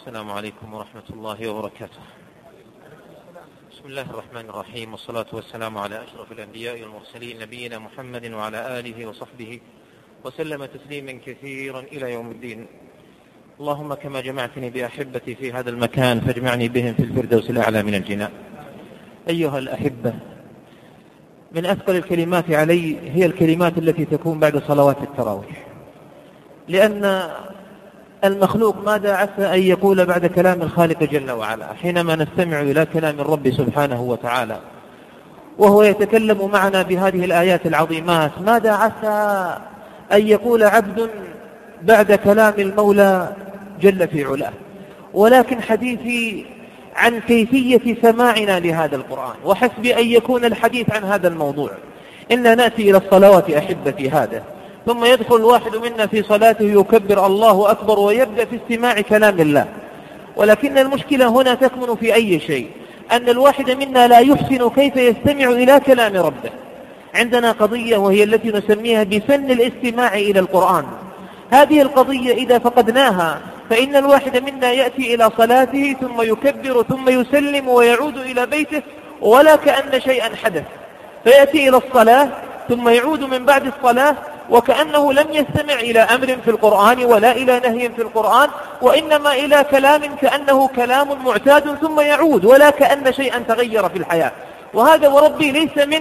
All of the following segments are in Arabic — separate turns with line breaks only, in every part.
السلام عليكم ورحمة الله وبركاته. بسم الله الرحمن الرحيم والصلاة والسلام على أشرف الأنبياء والمرسلين نبينا محمد وعلى آله وصحبه وسلم تسليما كثيرا إلى يوم الدين. اللهم كما جمعتني بأحبتي في هذا المكان فاجمعني بهم في الفردوس الأعلى من الجنان أيها الأحبة من أثقل الكلمات علي هي الكلمات التي تكون بعد صلوات التراويح. لأن المخلوق ماذا عسى أن يقول بعد كلام الخالق جل وعلا؟ حينما نستمع إلى كلام الرب سبحانه وتعالى وهو يتكلم معنا بهذه الآيات العظيمات ماذا عسى أن يقول عبد بعد كلام المولى جل في علاه؟ ولكن حديثي عن كيفية سماعنا لهذا القرآن وحسب أن يكون الحديث عن هذا الموضوع. إنا نأتي إلى الصلوات أحبتي هذا. ثم يدخل الواحد منا في صلاته يكبر الله أكبر ويبدأ في استماع كلام الله. ولكن المشكلة هنا تكمن في أي شيء؟ أن الواحد منا لا يحسن كيف يستمع إلى كلام ربه. عندنا قضية وهي التي نسميها بفن الاستماع إلى القرآن. هذه القضية إذا فقدناها فإن الواحد منا يأتي إلى صلاته ثم يكبر ثم يسلم ويعود إلى بيته ولا كأن شيئا حدث. فيأتي إلى الصلاة ثم يعود من بعد الصلاة وكأنه لم يستمع إلى أمر في القرآن ولا إلى نهي في القرآن وإنما إلى كلام كأنه كلام معتاد ثم يعود ولا كأن شيئا تغير في الحياة. وهذا وربي ليس من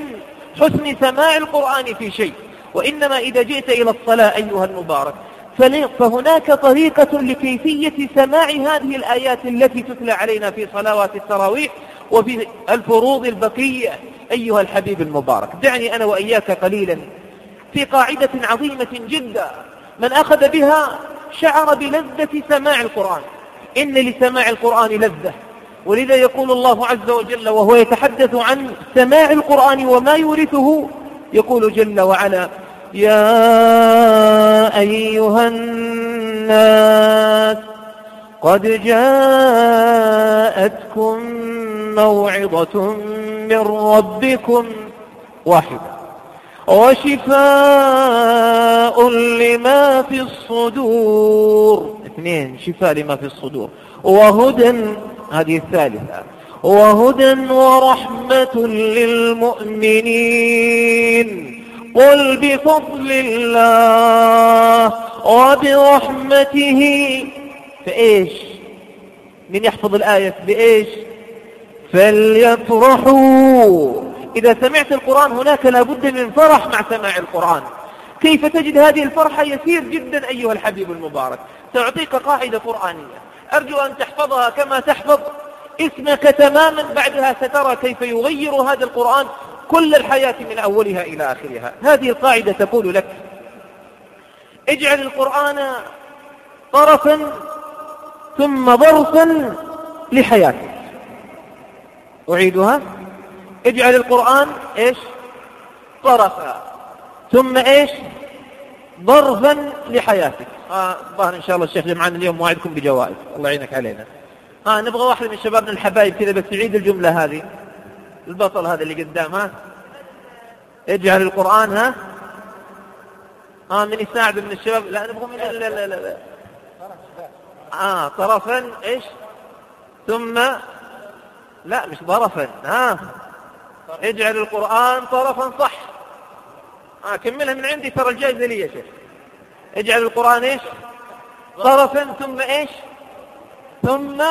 حسن سماع القرآن في شيء وإنما إذا جئت إلى الصلاة أيها المبارك. فهناك طريقة لكيفية سماع هذه الآيات التي تتلى علينا في صلوات التراويح وفي الفروض البقية أيها الحبيب المبارك. دعني أنا وإياك قليلا في قاعدة عظيمة جدا. من أخذ بها شعر بلذة سماع القرآن. إن لسماع القرآن لذة. ولذا يقول الله عز وجل وهو يتحدث عن سماع القرآن وما يورثه يقول جل وعلا يا أيها الناس قد جاءتكم موعظة من ربكم واحدة. وشفاء لما في الصدور. اثنين شفاء لما في الصدور. وهدى هذه الثالثة. وهدى ورحمة للمؤمنين. قل بفضل الله وبرحمته. فإيش من يحفظ الآية بإيش؟ فليفرحوا. إذا سمعت القرآن هناك لابد من فرح مع سماع القرآن. كيف تجد هذه الفرحة؟ يسير جدا أيها الحبيب المبارك. سأعطيك قاعدة قرآنية. أرجو أن تحفظها كما تحفظ اسمك تماما. بعدها سترى كيف يغير هذا القرآن كل الحياة من أولها إلى آخرها. هذه القاعدة تقول لك اجعل القرآن طرفا ثم ظرفا لحياتك. أعيدها. اجعل القرآن إيش؟ طرفا. ثم إيش؟ ظرفا لحياتك. آه ظهر إن شاء الله الشيخ جمعان اليوم موعدكم بجوائز. الله يعينك علينا. آه نبغى واحد من شبابنا الحبايب كذا بس يعيد الجملة هذه. البطل هذا اللي قدام ها. اجعل القرآن ها. آه من يساعد من الشباب. لا نبغى من لا لا لا, لا. آه طرفا إيش؟ ثم لا مش ظرفا ها. اجعل القرآن طرفا صح. آه كملها من عندي ترى الجائزة لي يا شيخ. اجعل القرآن إيش؟ طرفا ثم إيش؟ ثم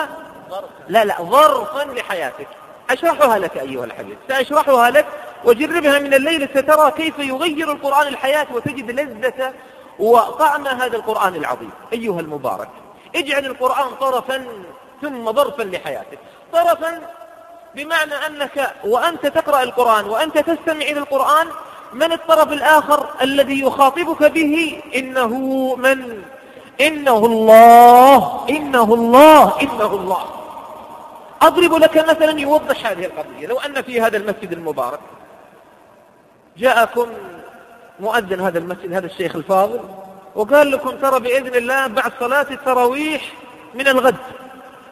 لا لا ظرفا لحياتك. أشرحها لك أيها الحبيب. سأشرحها لك وجربها من الليل سترى كيف يغير القرآن الحياة وتجد لذة وطعم هذا القرآن العظيم. أيها المبارك اجعل القرآن طرفا ثم ظرفا لحياتك. طرفا بمعنى أنك وأنت تقرأ القرآن وأنت تستمع إلى القرآن من الطرف الآخر الذي يخاطبك به إنه من؟ إنه الله إنه الله إنه الله. أضرب لك مثلا يوضح هذه القضية لو أن في هذا المسجد المبارك جاءكم مؤذن هذا المسجد هذا الشيخ الفاضل وقال لكم ترى بإذن الله بعد صلاة التراويح من الغد.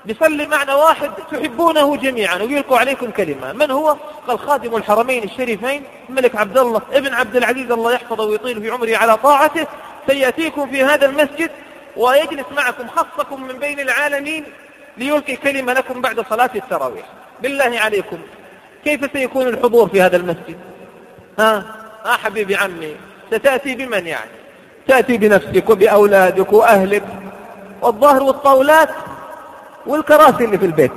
بيصلي معنا واحد تحبونه جميعا. ويلقوا عليكم كلمة. من هو؟ قال خادم الحرمين الشريفين الملك عبد الله ابن عبد العزيز الله يحفظه ويطيل في عمره على طاعته. سيأتيكم في هذا المسجد ويجلس معكم خصكم من بين العالمين ليلقي كلمة لكم بعد صلاة التراويح. بالله عليكم. كيف سيكون الحضور في هذا المسجد؟ ها؟ ها حبيبي عمي ستأتي بمن يعني؟ تأتي بنفسك وبأولادك وأهلك. والظهر والطاولات والكراسي اللي في البيت.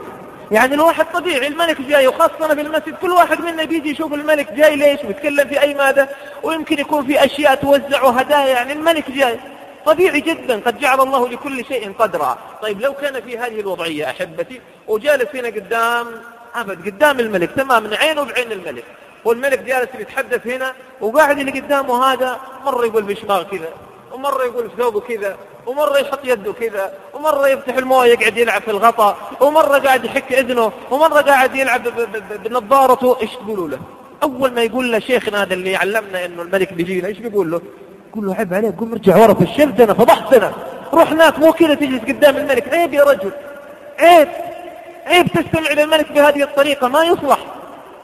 يعني الواحد طبيعي الملك جاي وخاصة في المسجد كل واحد منا بيجي يشوف الملك جاي ليش؟ ويتكلم في أي ماذا ويمكن يكون في أشياء توزع وهدايا. يعني الملك جاي. طبيعي جدا قد جعل الله لكل شيء قدرا. طيب لو كان في هذه الوضعية أحبتي وجالس هنا قدام أبد قدام الملك تماما عينه بعين الملك. والملك جالس يتحدث هنا وقاعد اللي قدامه هذا مرة يقول بشماغ كذا ومرة يقول في ثوبه كذا. ومرة يحط يده كذا ومرة يفتح الموية يقعد يلعب في الغطاء ومرة قاعد يحك إذنه ومرة قاعد يلعب بنظارته. إيش تقولوا له؟ أول ما يقول له شيخنا هذا اللي يعلمنا إنه الملك بيجينا إيش بيقول له؟ يقول له عيب عليك قوم ارجع ورا في أنا فضحتنا روح هناك مو كذا تجلس قدام الملك. عيب يا رجل. عيب. عيب تستمع للملك بهذه الطريقة ما يصلح.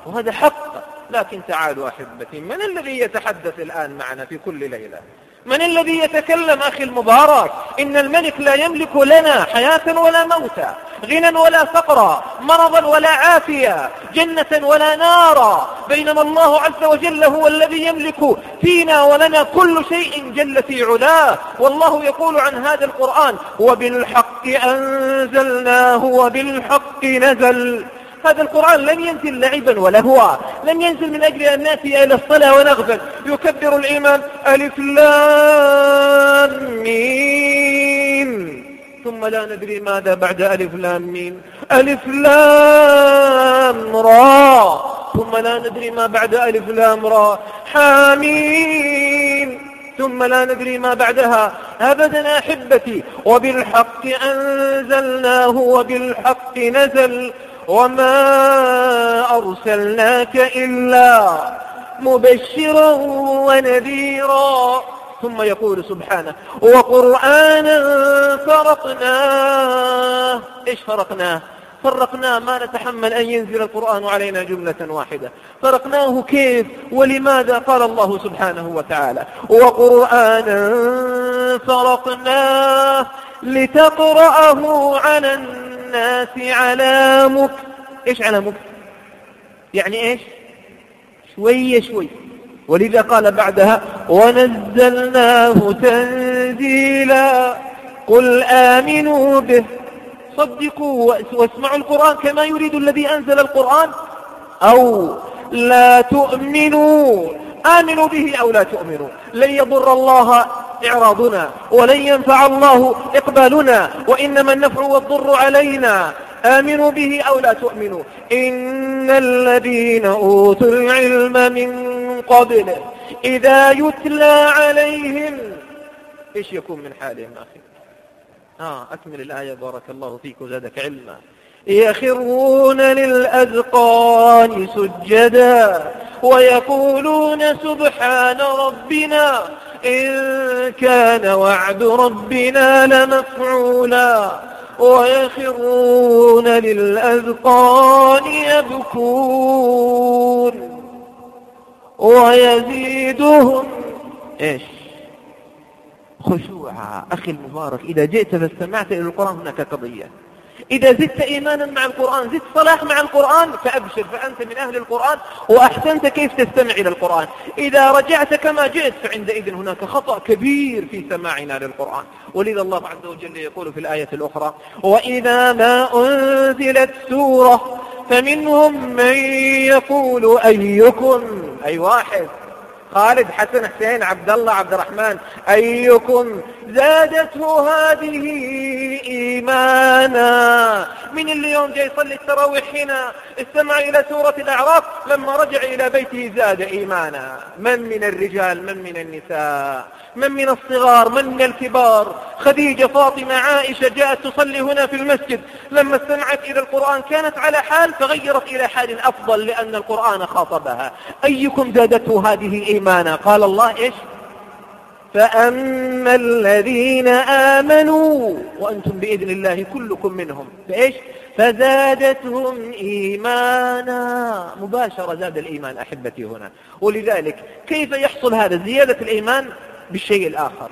وهذا حق. لكن تعالوا أحبتي من الذي يتحدث الآن معنا في كل ليلة؟ من الذي يتكلم أخي المبارك؟ إن الملك لا يملك لنا حياة ولا موتا غنى ولا فقرا مرضا ولا عافية جنة ولا نارا. بينما الله عز وجل هو الذي يملك فينا ولنا كل شيء جل في علاه. والله يقول عن هذا القرآن وبالحق أنزلناه وبالحق نزل. هذا القرآن لم ينزل لعبا ولا هو. لم ينزل من أجل أن نأتي إلى الصلاة ونغفل. يكبر الإيمان. ألف لام مين ثم لا ندري ماذا بعد ألف لام مين ألف لام را. ثم لا ندري ما بعد ألف لام را. حامين ثم لا ندري ما بعدها. أبدا أحبتي. وبالحق أنزلناه وبالحق نزل. وما أرسلناك إلا مبشرا ونذيرا. ثم يقول سبحانه وقرآنا فرقناه. إيش فرقناه؟ فرقناه ما نتحمل أن ينزل القرآن علينا جملة واحدة. فرقناه كيف؟ ولماذا؟ قال الله سبحانه وتعالى وقرآنا فرقناه لتقرأه على الناس. على مكت إيش على مكت يعني إيش؟ شوية شوي. ولذا قال بعدها ونزلناه تنزيلا. قل آمنوا به. صدقوا واسمعوا القرآن كما يريد الذي أنزل القرآن. أو لا تؤمنوا. آمنوا به أو لا تؤمنوا. لن يضر الله إعراضنا ولن ينفع الله إقبالنا وإنما النفع والضر علينا. آمنوا به أو لا تؤمنوا. إن الذين أوتوا العلم من قبل إذا يتلى عليهم إيش يكون من حالهم أخي؟ آه أكمل الآية بارك الله فيك وزادك علما. يخرون للأذقان سجدا ويقولون سبحان ربنا إن كان وعد ربنا لمفعولا ويخرون للأذقان يبكون ويزيدهم إيش؟ خشوعا. أخي المبارك إذا جئت فاستمعت إلى القرآن هناك قضية. إذا زدت إيمانا مع القرآن زدت صلاح مع القرآن فأبشر فأنت من أهل القرآن وأحسنت كيف تستمع إلى القرآن. إذا رجعت كما جئت فعندئذ هناك خطأ كبير في سماعنا للقرآن. ولذا الله عز وجل يقول في الآية الأخرى وإذا ما أنزلت سورة فمنهم من يقول أيكم أي واحد خالد حسن حسين عبد الله عبد الرحمن أيكم زادته هذه إيمانا؟ من اللي يوم جاي يصلي التراويح هنا استمع إلى سورة الأعراف لما رجع إلى بيته زاد إيمانا. من من الرجال؟ من من النساء؟ من من الصغار؟ من من الكبار؟ خديجة فاطمة عائشة جاءت تصلي هنا في المسجد. لما استمعت إلى القرآن كانت على حال فغيرت إلى حال أفضل لأن القرآن خاطبها. أيكم زادته هذه إيمانا قال الله إيش؟ فأما الذين آمنوا وأنتم بإذن الله كلكم منهم. فإيش؟ فزادتهم إيمانا. مباشرة زاد الإيمان أحبتي هنا. ولذلك كيف يحصل هذا؟ زيادة الإيمان بالشيء الآخر.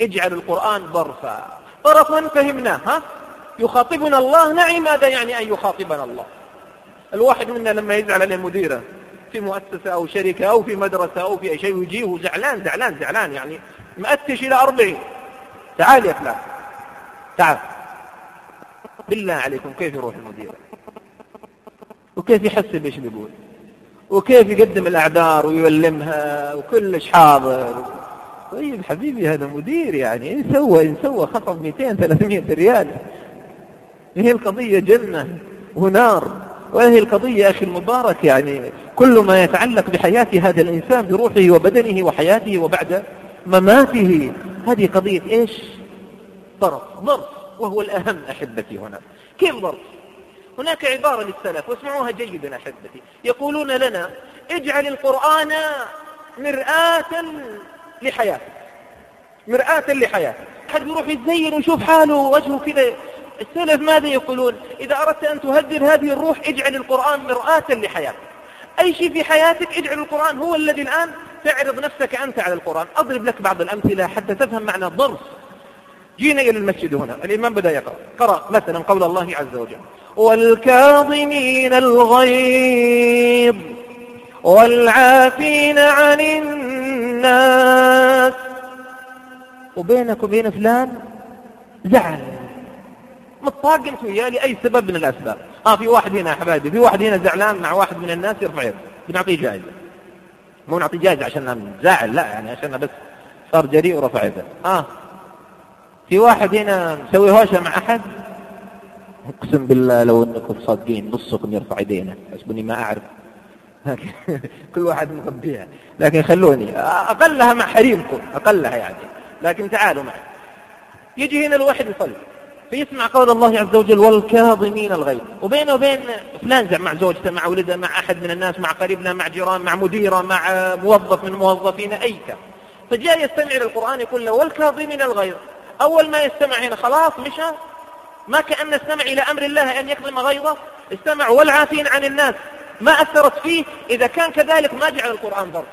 اجعل القرآن ظرفا. ظرفا فهمناه ها؟ يخاطبنا الله. نعم ماذا يعني أن يخاطبنا الله؟ الواحد منا لما يزعل على المديرة في مؤسسة أو شركة أو في مدرسة أو في أي شيء ويجيه زعلان زعلان زعلان يعني مأتش إلى أربعين. تعال يا فلان. تعال. بالله عليكم كيف يروح المدير؟ وكيف يحسب إيش بيقول؟ وكيف يقدم الأعذار ويولمها وكلش حاضر؟ طيب حبيبي هذا مدير يعني إن سوى إن سوى خطب 200 300 ريال. هي القضية جنة ونار. وهذه القضية أخي المبارك يعني كل ما يتعلق بحياة هذا الإنسان بروحه وبدنه وحياته وبعد مماته هذه قضية إيش؟ ضرب ضرب وهو الأهم أحبتي هنا. كيف ضرب؟ هناك عبارة للسلف واسمعوها جيدا أحبتي. يقولون لنا اجعل القرآن مرآة لحياتك. مرآة لحياتك. حد يروح يتزين ويشوف حاله وجهه كذا السلف ماذا يقولون؟ إذا أردت أن تهذب هذه الروح اجعل القرآن مرآة لحياتك. أي شيء في حياتك اجعل القرآن هو الذي الآن تعرض نفسك أنت على القرآن. أضرب لك بعض الأمثلة حتى تفهم معنى الضرس جينا إلى المسجد هنا. الإمام بدأ يقرأ. قرأ مثلا قول الله عز وجل والكاظمين الغيظ والعافين عن الناس. وبينك وبين فلان زعل. متطاق انت وياه لاي سبب من الأسباب. آه في واحد هنا يا حبايبي في واحد هنا زعلان مع واحد من الناس يرفع يده. بنعطيه جائزة. مو نعطيه جائزة عشان زعل لا يعني عشان بس صار جريء ورفع يده. آه. في واحد هنا مسوي هوشة مع أحد. أقسم بالله لو إنكم صادقين نصكم يرفع يدينا. حسبني ما أعرف. كل واحد مخبيها. لكن خلوني أقلها مع حريمكم أقلها يعني. لكن تعالوا معي. يجي هنا الواحد يصلي. فيسمع قول الله عز وجل والكاظمين الغيظ. وبينه وبين فلان مع زوجته مع ولده مع أحد من الناس مع قريبنا مع جيران مع مديرة مع موظف من موظفين أي كان. فجاء يستمع للقرآن يقول له والكاظمين الغيظ. أول ما يستمع هنا خلاص مشى. ما كأن استمع إلى أمر الله أن يكظم غيظه. استمع والعافين عن الناس. ما أثرت فيه. إذا كان كذلك ما جعل القرآن ضرب.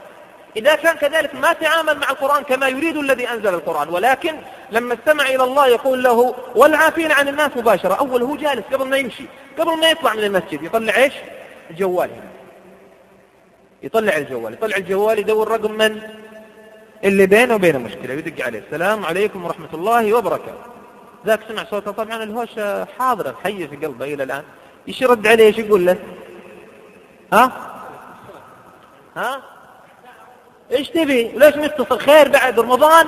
إذا كان كذلك ما تعامل مع القرآن كما يريد الذي أنزل القرآن ولكن لما استمع إلى الله يقول له والعافين عن الناس مباشرة أول هو جالس قبل ما يمشي قبل ما يطلع من المسجد يطلع إيش؟ الجوال. يطلع الجوال يطلع الجوال يدور رقم من؟ اللي بينه وبينه مشكلة يدق عليه. السلام عليكم ورحمة الله وبركاته. ذاك سمع صوته طبعا الهوشة حاضرة حية في قلبه إلى الآن. إيش يرد عليه؟ إيش يقول له؟ ها؟ ها؟ إيش تبي؟ ليش متصل خير بعد رمضان؟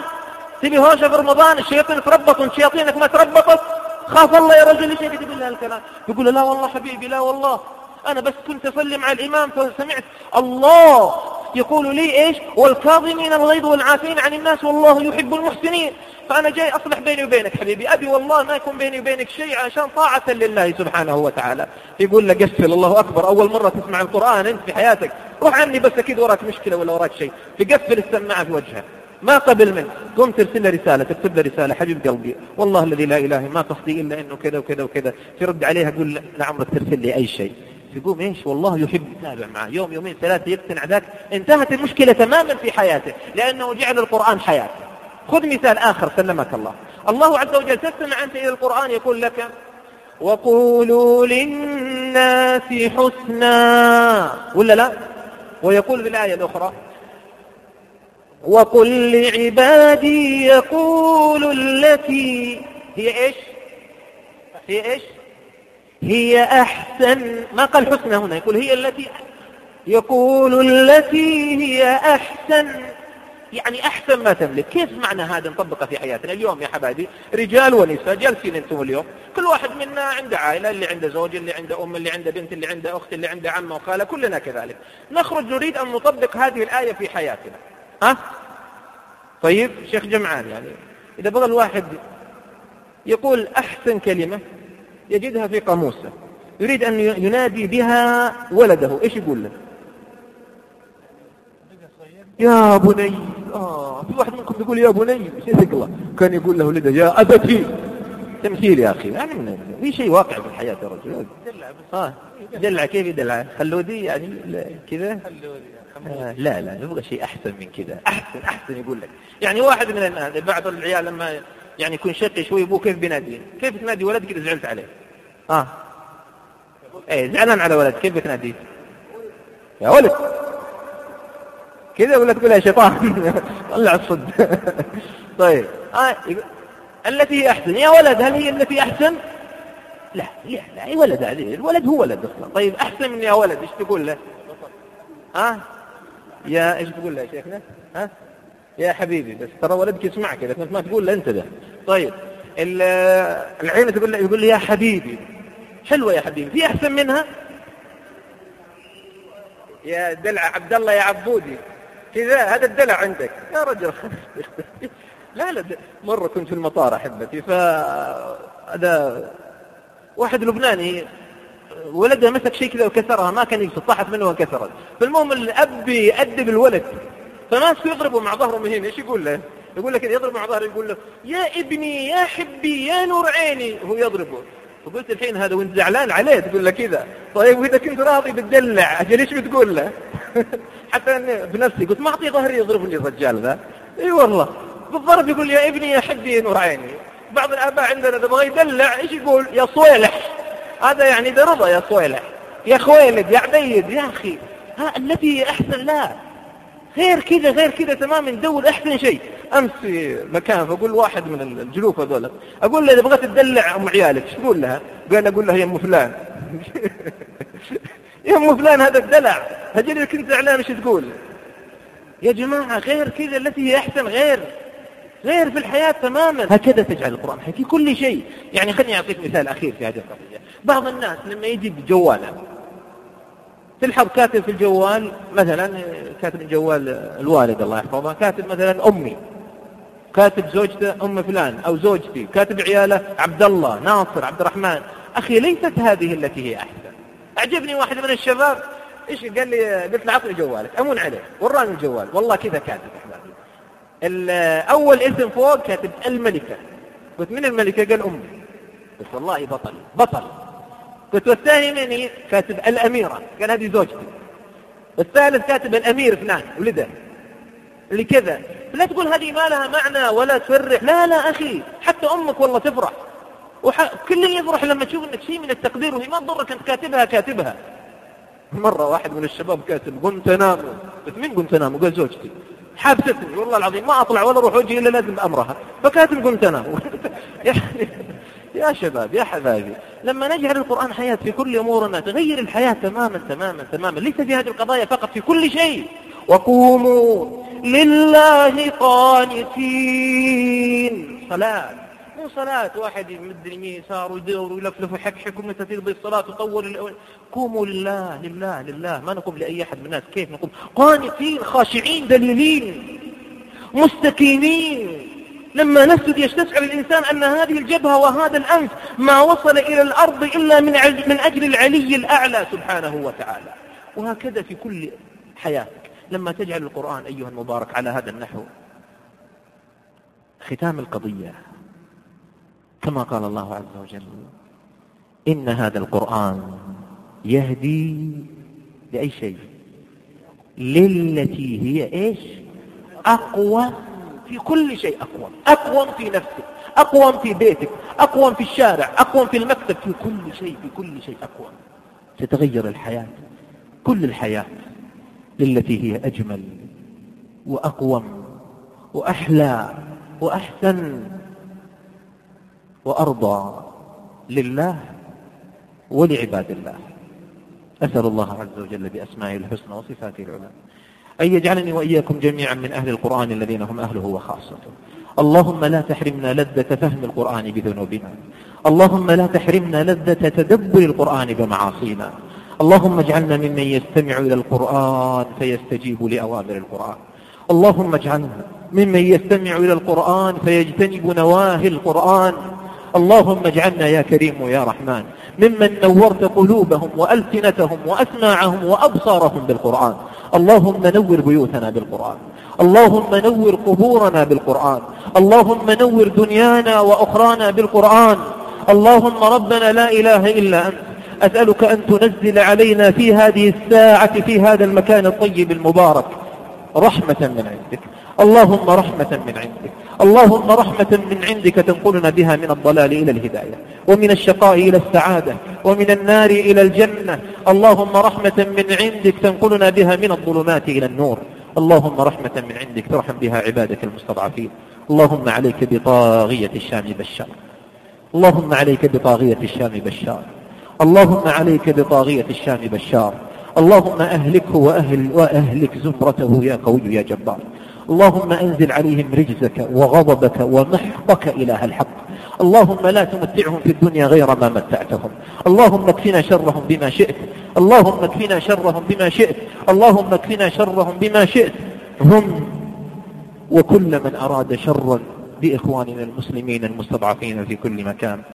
تبي هوشة في رمضان؟ الشياطين تربطوا شياطينك ما تربطت؟ خاف الله يا رجل إيش تقول له الكلام؟ يقول لا والله حبيبي لا والله أنا بس كنت اسلم على الإمام فسمعت. الله يقول لي إيش؟ والكاظمين الغيظ والعافين عن الناس والله يحب المحسنين. فأنا جاي أصلح بيني وبينك حبيبي. أبي والله ما يكون بيني وبينك شيء عشان طاعة لله سبحانه وتعالى. يقول له قفل الله أكبر أول مرة تسمع القرآن أنت في حياتك. روح عني بس أكيد وراك مشكلة ولا وراك شيء. تقفل السماعة في وجهه ما قبل منه. قم ترسل له رسالة تكتب له رسالة حبيب قلبي. والله الذي لا إله ما قصدي إلا إنه كذا وكذا وكذا. ترد عليها تقول لعمرك ترسل لي أي شيء. يقوم إيش؟ والله يحب يتابع معه. يوم يومين ثلاثة يقتنع ذاك. انتهت المشكلة تماما في حياته لأنه جعل القرآن حياته. خذ مثال آخر سلمك الله. الله عز وجل تستمع أنت إلى القرآن يقول لك وقولوا للناس حسنا. ولا لا؟ ويقول في الآية الأخرى وقل لعبادي يقول التي هي إيش؟ هي إيش؟ هي أحسن. ما قال حسنى هنا يقول هي التي يقول التي هي أحسن. يعني أحسن ما تملك. كيف معنى هذا نطبقه في حياتنا اليوم يا حبايبي؟ رجال ونساء جالسين أنتم اليوم. كل واحد منا عنده عائلة اللي عنده زوج اللي عنده أم اللي عنده بنت اللي عنده أخت اللي عنده عمة وخالة كلنا كذلك. نخرج نريد أن نطبق هذه الآية في حياتنا. ها؟ طيب شيخ جمعان يعني إذا بغى الواحد يقول أحسن كلمة يجدها في قاموسه. يريد أن ينادي بها ولده. إيش يقول له؟ يا بني آه في واحد منكم يقول يا بني إيش ثقله؟ كان يقول له ولده يا أبتي.
تمثيل يا أخي يعني من في شيء واقع في الحياة يا رجل. آه دلع كيف يدلع؟ خلودي يعني كذا؟ آه لا لا يبغى شيء أحسن من كذا. أحسن أحسن يقول لك. يعني واحد من الناس بعض العيال لما يعني يكون شقي شوي أبوه كيف بيناديه كيف تنادي ولدك اذا زعلت عليه. آه. إيه زعلان على ولد كيف بتناديه يا ولد. كذا ولا تقول يا شيطان. طلع الصد. طيب. آه التي هي أحسن؟ يا ولد هل هي التي أحسن؟ لا لا لا اي ولد هذه. الولد هو ولد أصلا. طيب أحسن من يا ولد إيش تقول له؟ ها؟ آه؟ يا إيش تقول له يا شيخنا؟ ها؟ آه؟ يا حبيبي بس ترى ولدك يسمعك اذا كنت ما تقول له أنت ده. طيب العين تقول له يقول لي يا حبيبي. حلوة يا حبيبي. في أحسن منها؟ يا دلع عبد الله يا عبودي. كذا هذا الدلع عندك. يا رجل لا لا مرة كنت في المطار أحبتي فهذا واحد لبناني ولدها مسك شيء كذا وكسرها ما كان يقصد طاحت منه وانكسرت فالمهم الأب يأدب الولد فماسك يضربه مع ظهره من هنا إيش يقول له؟ يقول لك يضرب مع ظهره يقول له يا ابني يا حبي يا نور عيني. هو يضربه. فقلت الحين هذا وانت زعلان عليه تقول له كذا. طيب وإذا كنت راضي بتدلع أجل إيش بتقول له؟ حتى بنفسي قلت ما اعطيه ظهري يضربني الرجال ذا. إي والله. بالضرب يقول يا ابني يا حبي نور عيني. بعض الآباء عندنا إذا بغى يدلع إيش يقول؟ يا صويلح. هذا يعني ده رضا يا صويلح. يا خويلد يا عبيد يا أخي. ها التي أحسن لا. غير كذا غير كذا تماما. دور احسن شيء. أمس في مكان فأقول واحد من الجلوف هذول أقول له إذا بغيت تدلع أم عيالك إيش تقول لها؟ قال أقول لها يا أم فلان. يا أم فلان هذا الدلع. أجل كنت زعلان إيش تقول؟ يا جماعة غير كذا التي هي أحسن غير. غير في الحياة تماما. هكذا تجعل القرآن في كل شيء. يعني خليني أعطيك مثال أخير في هذه القضية. بعض الناس لما يجي بجوالة تلحظ كاتب في الجوال مثلا كاتب الجوال الوالد الله يحفظه كاتب مثلا أمي كاتب زوجته أم فلان أو زوجتي كاتب عياله عبد الله ناصر عبد الرحمن أخي ليست هذه التي هي أحسن. أعجبني واحد من الشباب إيش قال لي؟ قلت له عطني جوالك أمون عليه وراني الجوال. والله كذا كاتب. أول اسم فوق كاتب الملكة. قلت من الملكة؟ قال أمي. قلت والله بطل بطل. قلت والثاني من كاتب الأميرة قال هذه زوجتي. الثالث كاتب الأمير فلان ولده. اللي كذا. لا تقول هذه ما لها معنى ولا تفرح. لا لا أخي حتى أمك والله تفرح. وح... كل يفرح لما تشوف إنك شيء من التقدير وهي ما تضرك أنت كاتبها كاتبها. مرة واحد من الشباب كاتب قمت أنام. قلت مين قمت أنام؟ قال زوجتي. حابستني والله العظيم ما أطلع ولا أروح وجهي إلا لازم بأمرها. فكاتب قمت أنام. يا شباب يا حبايبي لما نجعل القرآن حياة في كل أمورنا تغير الحياة تماما تماما تماما ليس في هذه القضايا فقط في كل شيء. وقوموا لله قانتين. صلاة مو صلاة واحد يمد اليمين يسار ويدور ويلفلف ويحكحك ومتى تقضي الصلاة الأول قوموا لله لله لله. ما نقوم لأي أحد من الناس كيف نقوم؟ قانتين خاشعين دليلين مستكينين لما نسجد يستشعر الإنسان أن هذه الجبهة وهذا الأنف ما وصل إلى الأرض إلا من من أجل العلي الأعلى سبحانه وتعالى. وهكذا في كل حياتك. لما تجعل القرآن أيها المبارك على هذا النحو. ختام القضية. كما قال الله عز وجل إن هذا القرآن يهدي لأي شيء؟ للتي هي إيش؟ أقوى في كل شيء أقوم. أقوم في نفسك أقوم في بيتك أقوم في الشارع أقوم في المكتب في كل شيء في كل شيء أقوم. ستتغير الحياة كل الحياة للتي هي أجمل وأقوم وأحلى وأحسن وأرضى لله ولعباد الله. أسأل الله عز وجل بأسمائه الحسنى وصفاته العلى. أن يجعلني وإياكم جميعا من أهل القرآن الذين هم أهله وخاصته. اللهم لا تحرمنا لذة فهم القرآن بذنوبنا. اللهم لا تحرمنا لذة تدبر القرآن بمعاصينا. اللهم اجعلنا ممن يستمع إلى القرآن فيستجيب لأوامر القرآن. اللهم اجعلنا ممن يستمع إلى القرآن فيجتنب نواهي القرآن. اللهم اجعلنا يا كريم يا رحمن ممن نورت قلوبهم وألسنتهم وأسماعهم وأبصارهم بالقرآن. اللهم نور بيوتنا بالقرآن. اللهم نور قبورنا بالقرآن. اللهم نور دنيانا وأخرانا بالقرآن. اللهم ربنا لا إله إلا أنت. أسألك أن تنزل علينا في هذه الساعة في هذا المكان الطيب المبارك رحمة من عندك. اللهم رحمة من عندك. اللهم رحمة من عندك تنقلنا بها من الضلال إلى الهداية ومن الشقاء إلى السعادة ومن النار إلى الجنة. اللهم رحمة من عندك تنقلنا بها من الظلمات إلى النور. اللهم رحمة من عندك ترحم بها عبادك المستضعفين. اللهم عليك بطاغية الشام بشار. اللهم عليك بطاغية الشام بشار. اللهم عليك بطاغية الشام بشار. اللهم أهلكه وأهل وأهلك زمرته يا قوي يا جبار. اللهم أنزل عليهم رجزك وغضبك ومحقك إله الحق. اللهم لا تمتعهم في الدنيا غير ما متعتهم. اللهم اكفنا شرهم بما شئت. اللهم اكفنا شرهم بما شئت. اللهم اكفنا شرهم بما شئت. هم وكل من أراد شرا بإخواننا المسلمين المستضعفين في كل مكان.